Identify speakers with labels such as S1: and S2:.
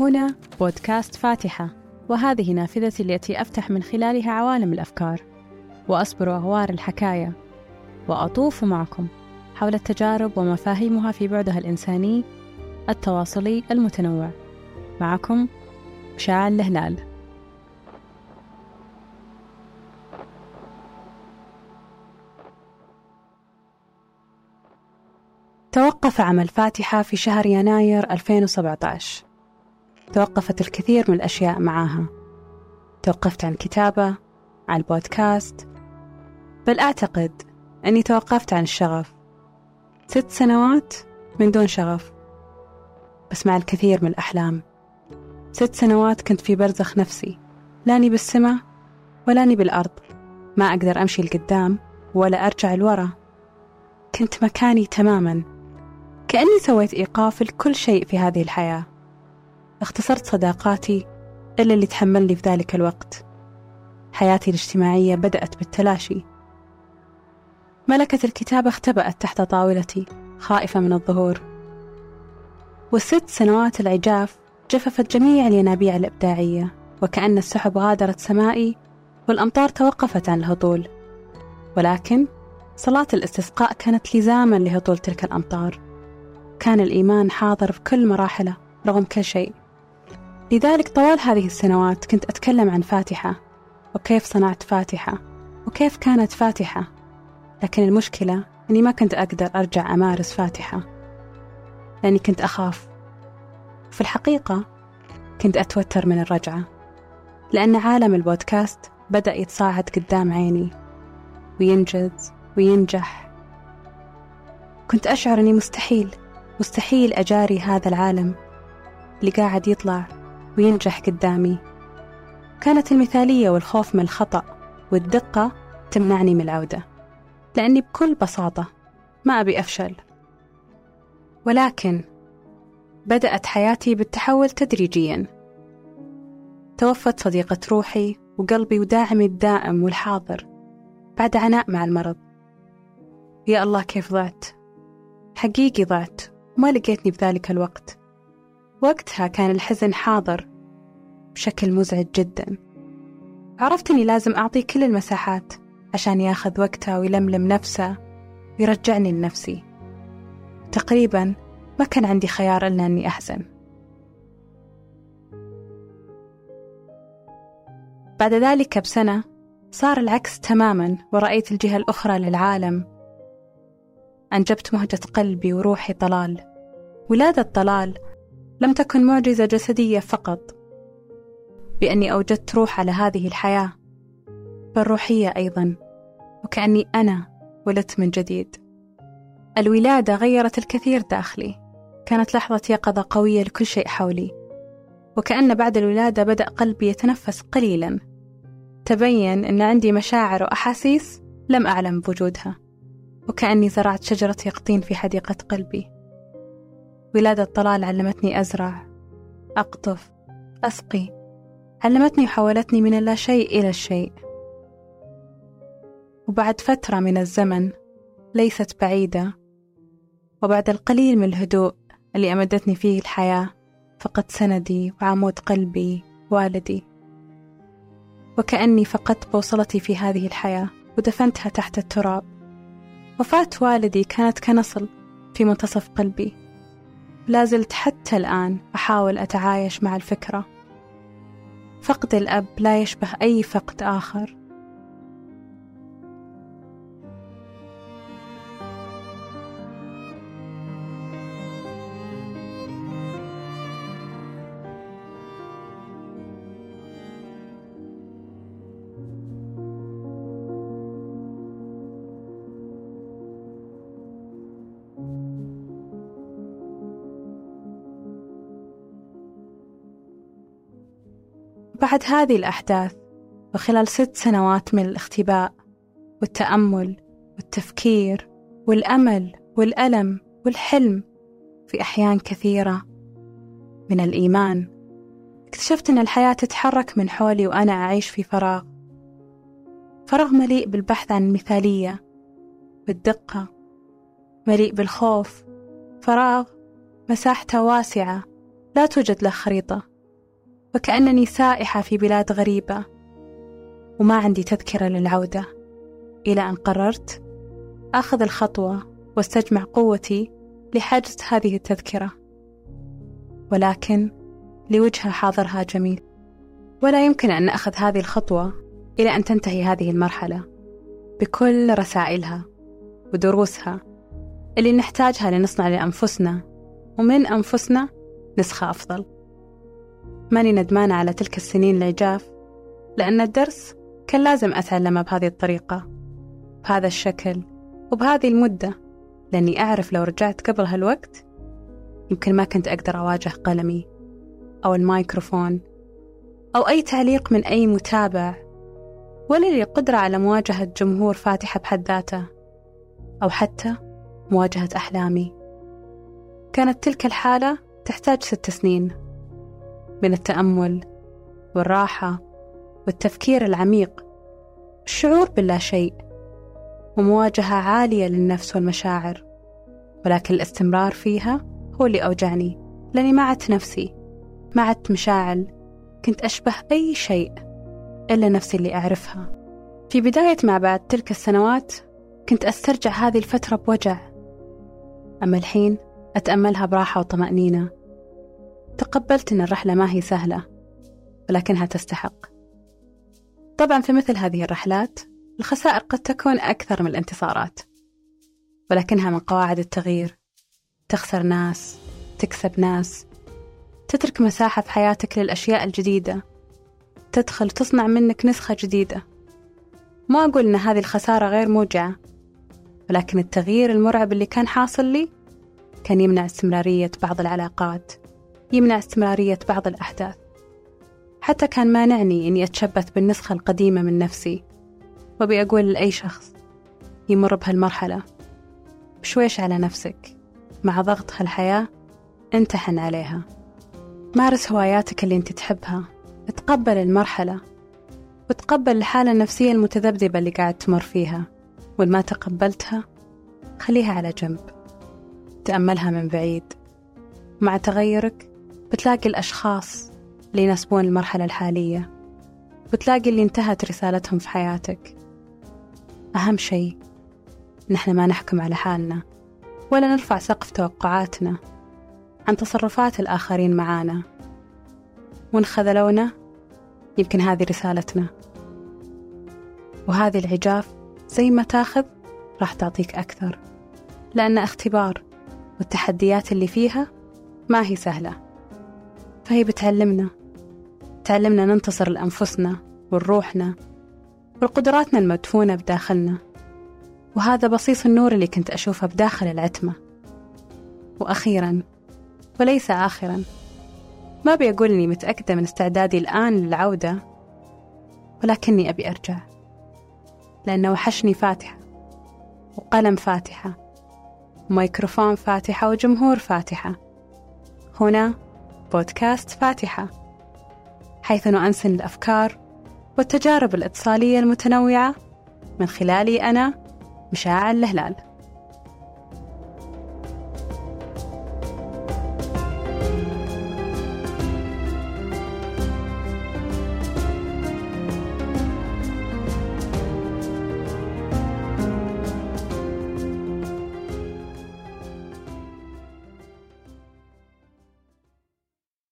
S1: هنا بودكاست فاتحة وهذه نافذتي التي أفتح من خلالها عوالم الأفكار وأصبر أغوار الحكاية وأطوف معكم حول التجارب ومفاهيمها في بعدها الإنساني التواصلي المتنوع. معكم مشاعل الهلال توقف عمل فاتحة في شهر يناير 2017 توقفت الكثير من الأشياء معاها. توقفت عن الكتابة عن البودكاست بل أعتقد أني توقفت عن الشغف. ست سنوات من دون شغف. بس مع الكثير من الأحلام. ست سنوات كنت في برزخ نفسي. لاني بالسماء ولاني بالأرض. ما أقدر أمشي لقدام ولا أرجع لورا. كنت مكاني تماما. كأني سويت إيقاف لكل شيء في هذه الحياة. اختصرت صداقاتي إلا اللي تحملني في ذلك الوقت. حياتي الاجتماعية بدأت بالتلاشي. ملكة الكتابة اختبأت تحت طاولتي خائفة من الظهور. والست سنوات العجاف جففت جميع الينابيع الإبداعية وكأن السحب غادرت سمائي والأمطار توقفت عن الهطول. ولكن صلاة الاستسقاء كانت لزاما لهطول تلك الأمطار. كان الإيمان حاضر في كل مراحله رغم كل شيء. لذلك طوال هذه السنوات كنت أتكلم عن فاتحة وكيف صنعت فاتحة وكيف كانت فاتحة. لكن المشكلة أني ما كنت أقدر أرجع أمارس فاتحة لأني كنت أخاف. في الحقيقة كنت أتوتر من الرجعة لأن عالم البودكاست بدأ يتصاعد قدام عيني وينجز وينجح. كنت أشعر أني مستحيل مستحيل أجاري هذا العالم اللي قاعد يطلع. وينجح قدامي. كانت المثالية والخوف من الخطأ والدقة تمنعني من العودة لأني بكل بساطة ما أبي أفشل. ولكن بدأت حياتي بالتحول تدريجيا. توفت صديقة روحي وقلبي وداعمي الدائم والحاضر بعد عناء مع المرض. يا الله كيف ضعت؟ حقيقي ضعت وما لقيتني بذلك الوقت. وقتها كان الحزن حاضر بشكل مزعج جدا. عرفت أني لازم أعطي كل المساحات عشان ياخذ وقته ويلملم نفسه ويرجعني لنفسي. تقريبا ما كان عندي خيار إلا أني أحزن. بعد ذلك بسنة صار العكس تماما ورأيت الجهة الأخرى للعالم. أنجبت مهجة قلبي وروحي طلال. ولادة طلال لم تكن معجزة جسدية فقط. بأني أوجدت روح على هذه الحياة بل روحية أيضا وكأني أنا ولدت من جديد. الولادة غيرت الكثير داخلي. كانت لحظة يقظة قوية لكل شيء حولي. وكأن بعد الولادة بدأ قلبي يتنفس قليلا. تبين أن عندي مشاعر وأحاسيس لم أعلم بوجودها. وكأني زرعت شجرة يقطين في حديقة قلبي. ولادة طلال علمتني أزرع أقطف أسقي. علمتني وحولتني من اللا شيء إلى الشيء. وبعد فترة من الزمن ليست بعيدة وبعد القليل من الهدوء اللي أمدتني فيه الحياة فقدت سندي وعمود قلبي والدي. وكأني فقدت بوصلتي في هذه الحياة ودفنتها تحت التراب. وفاة والدي كانت كنصل في منتصف قلبي. لازلت حتى الآن أحاول أتعايش مع الفكرة. فقد الأب لا يشبه أي فقد آخر. بعد هذه الأحداث وخلال ست سنوات من الاختباء والتأمل والتفكير والأمل والألم والحلم في أحيان كثيرة من الإيمان اكتشفت أن الحياة تتحرك من حولي وأنا أعيش في فراغ. فراغ مليء بالبحث عن المثالية بالدقة مليء بالخوف. فراغ مساحته واسعة لا توجد له خريطة. وكأنني سائحة في بلاد غريبة. وما عندي تذكرة للعودة. إلى أن قررت آخذ الخطوة واستجمع قوتي لحجز هذه التذكرة. ولكن لوجهها حاضرها جميل. ولا يمكن أن نأخذ هذه الخطوة إلى أن تنتهي هذه المرحلة. بكل رسائلها ودروسها اللي نحتاجها لنصنع لأنفسنا. ومن أنفسنا نسخة أفضل. ماني ندمانة على تلك السنين العجاف لأن الدرس كان لازم أتعلمه بهذه الطريقة بهذا الشكل وبهذه المدة لأني أعرف لو رجعت قبل هالوقت يمكن ما كنت أقدر أواجه قلمي أو الميكروفون أو أي تعليق من أي متابع ولا لي قدرة على مواجهة جمهور فاتحة بحد ذاته أو حتى مواجهة أحلامي. كانت تلك الحالة تحتاج ست سنين. من التأمل والراحة والتفكير العميق. الشعور باللا شيء ومواجهة عالية للنفس والمشاعر ولكن الاستمرار فيها هو اللي أوجعني لأني ما عدت نفسي ما عدت مشاعل كنت أشبه أي شيء إلا نفسي اللي أعرفها. في بداية ما بعد تلك السنوات كنت أسترجع هذه الفترة بوجع أما الحين أتأملها براحة وطمأنينة. تقبلت أن الرحلة ما هي سهلة ولكنها تستحق. طبعا في مثل هذه الرحلات الخسائر قد تكون أكثر من الانتصارات ولكنها من قواعد التغيير. تخسر ناس تكسب ناس تترك مساحة في حياتك للأشياء الجديدة تدخل تصنع منك نسخة جديدة. ما أقول إن هذه الخسارة غير موجعة ولكن التغيير المرعب اللي كان حاصل لي كان يمنع استمرارية بعض العلاقات. يمنع استمرارية بعض الأحداث. حتى كان مانعني إني أتشبث بالنسخة القديمة من نفسي وأبي أقول لأي شخص يمر بهالمرحلة. بشويش على نفسك. مع ضغط هالحياة انتحن عليها. مارس هواياتك اللي أنت تحبها. تقبل المرحلة. وتقبل الحالة النفسية المتذبذبة اللي قاعد تمر فيها. وإن ما تقبلتها خليها على جنب. تأملها من بعيد. مع تغيرك بتلاقي الأشخاص اللي يناسبون المرحلة الحالية وتلاقي اللي انتهت رسالتهم في حياتك. أهم شيء نحن ما نحكم على حالنا ولا نرفع سقف توقعاتنا عن تصرفات الآخرين معانا. وإن خذلونا يمكن هذه رسالتنا. وهذه العجاف زي ما تاخذ راح تعطيك أكثر لأن اختبار والتحديات اللي فيها ما هي سهلة. فهي بتعلمنا تعلمنا ننتصر لأنفسنا ولروحنا ولقدراتنا المدفونة بداخلنا. وهذا بصيص النور اللي كنت أشوفه بداخل العتمة. وأخيرا وليس آخرا ما بيقول إني متأكدة من استعدادي الآن للعودة ولكني أبي أرجع. لأنه وحشني فاتحة وقلم فاتحة وميكروفون فاتحة وجمهور فاتحة. هنا بودكاست فاتحة حيث نؤنسن الأفكار والتجارب الاتصالية المتنوعة من خلالي أنا مشاعل الهلال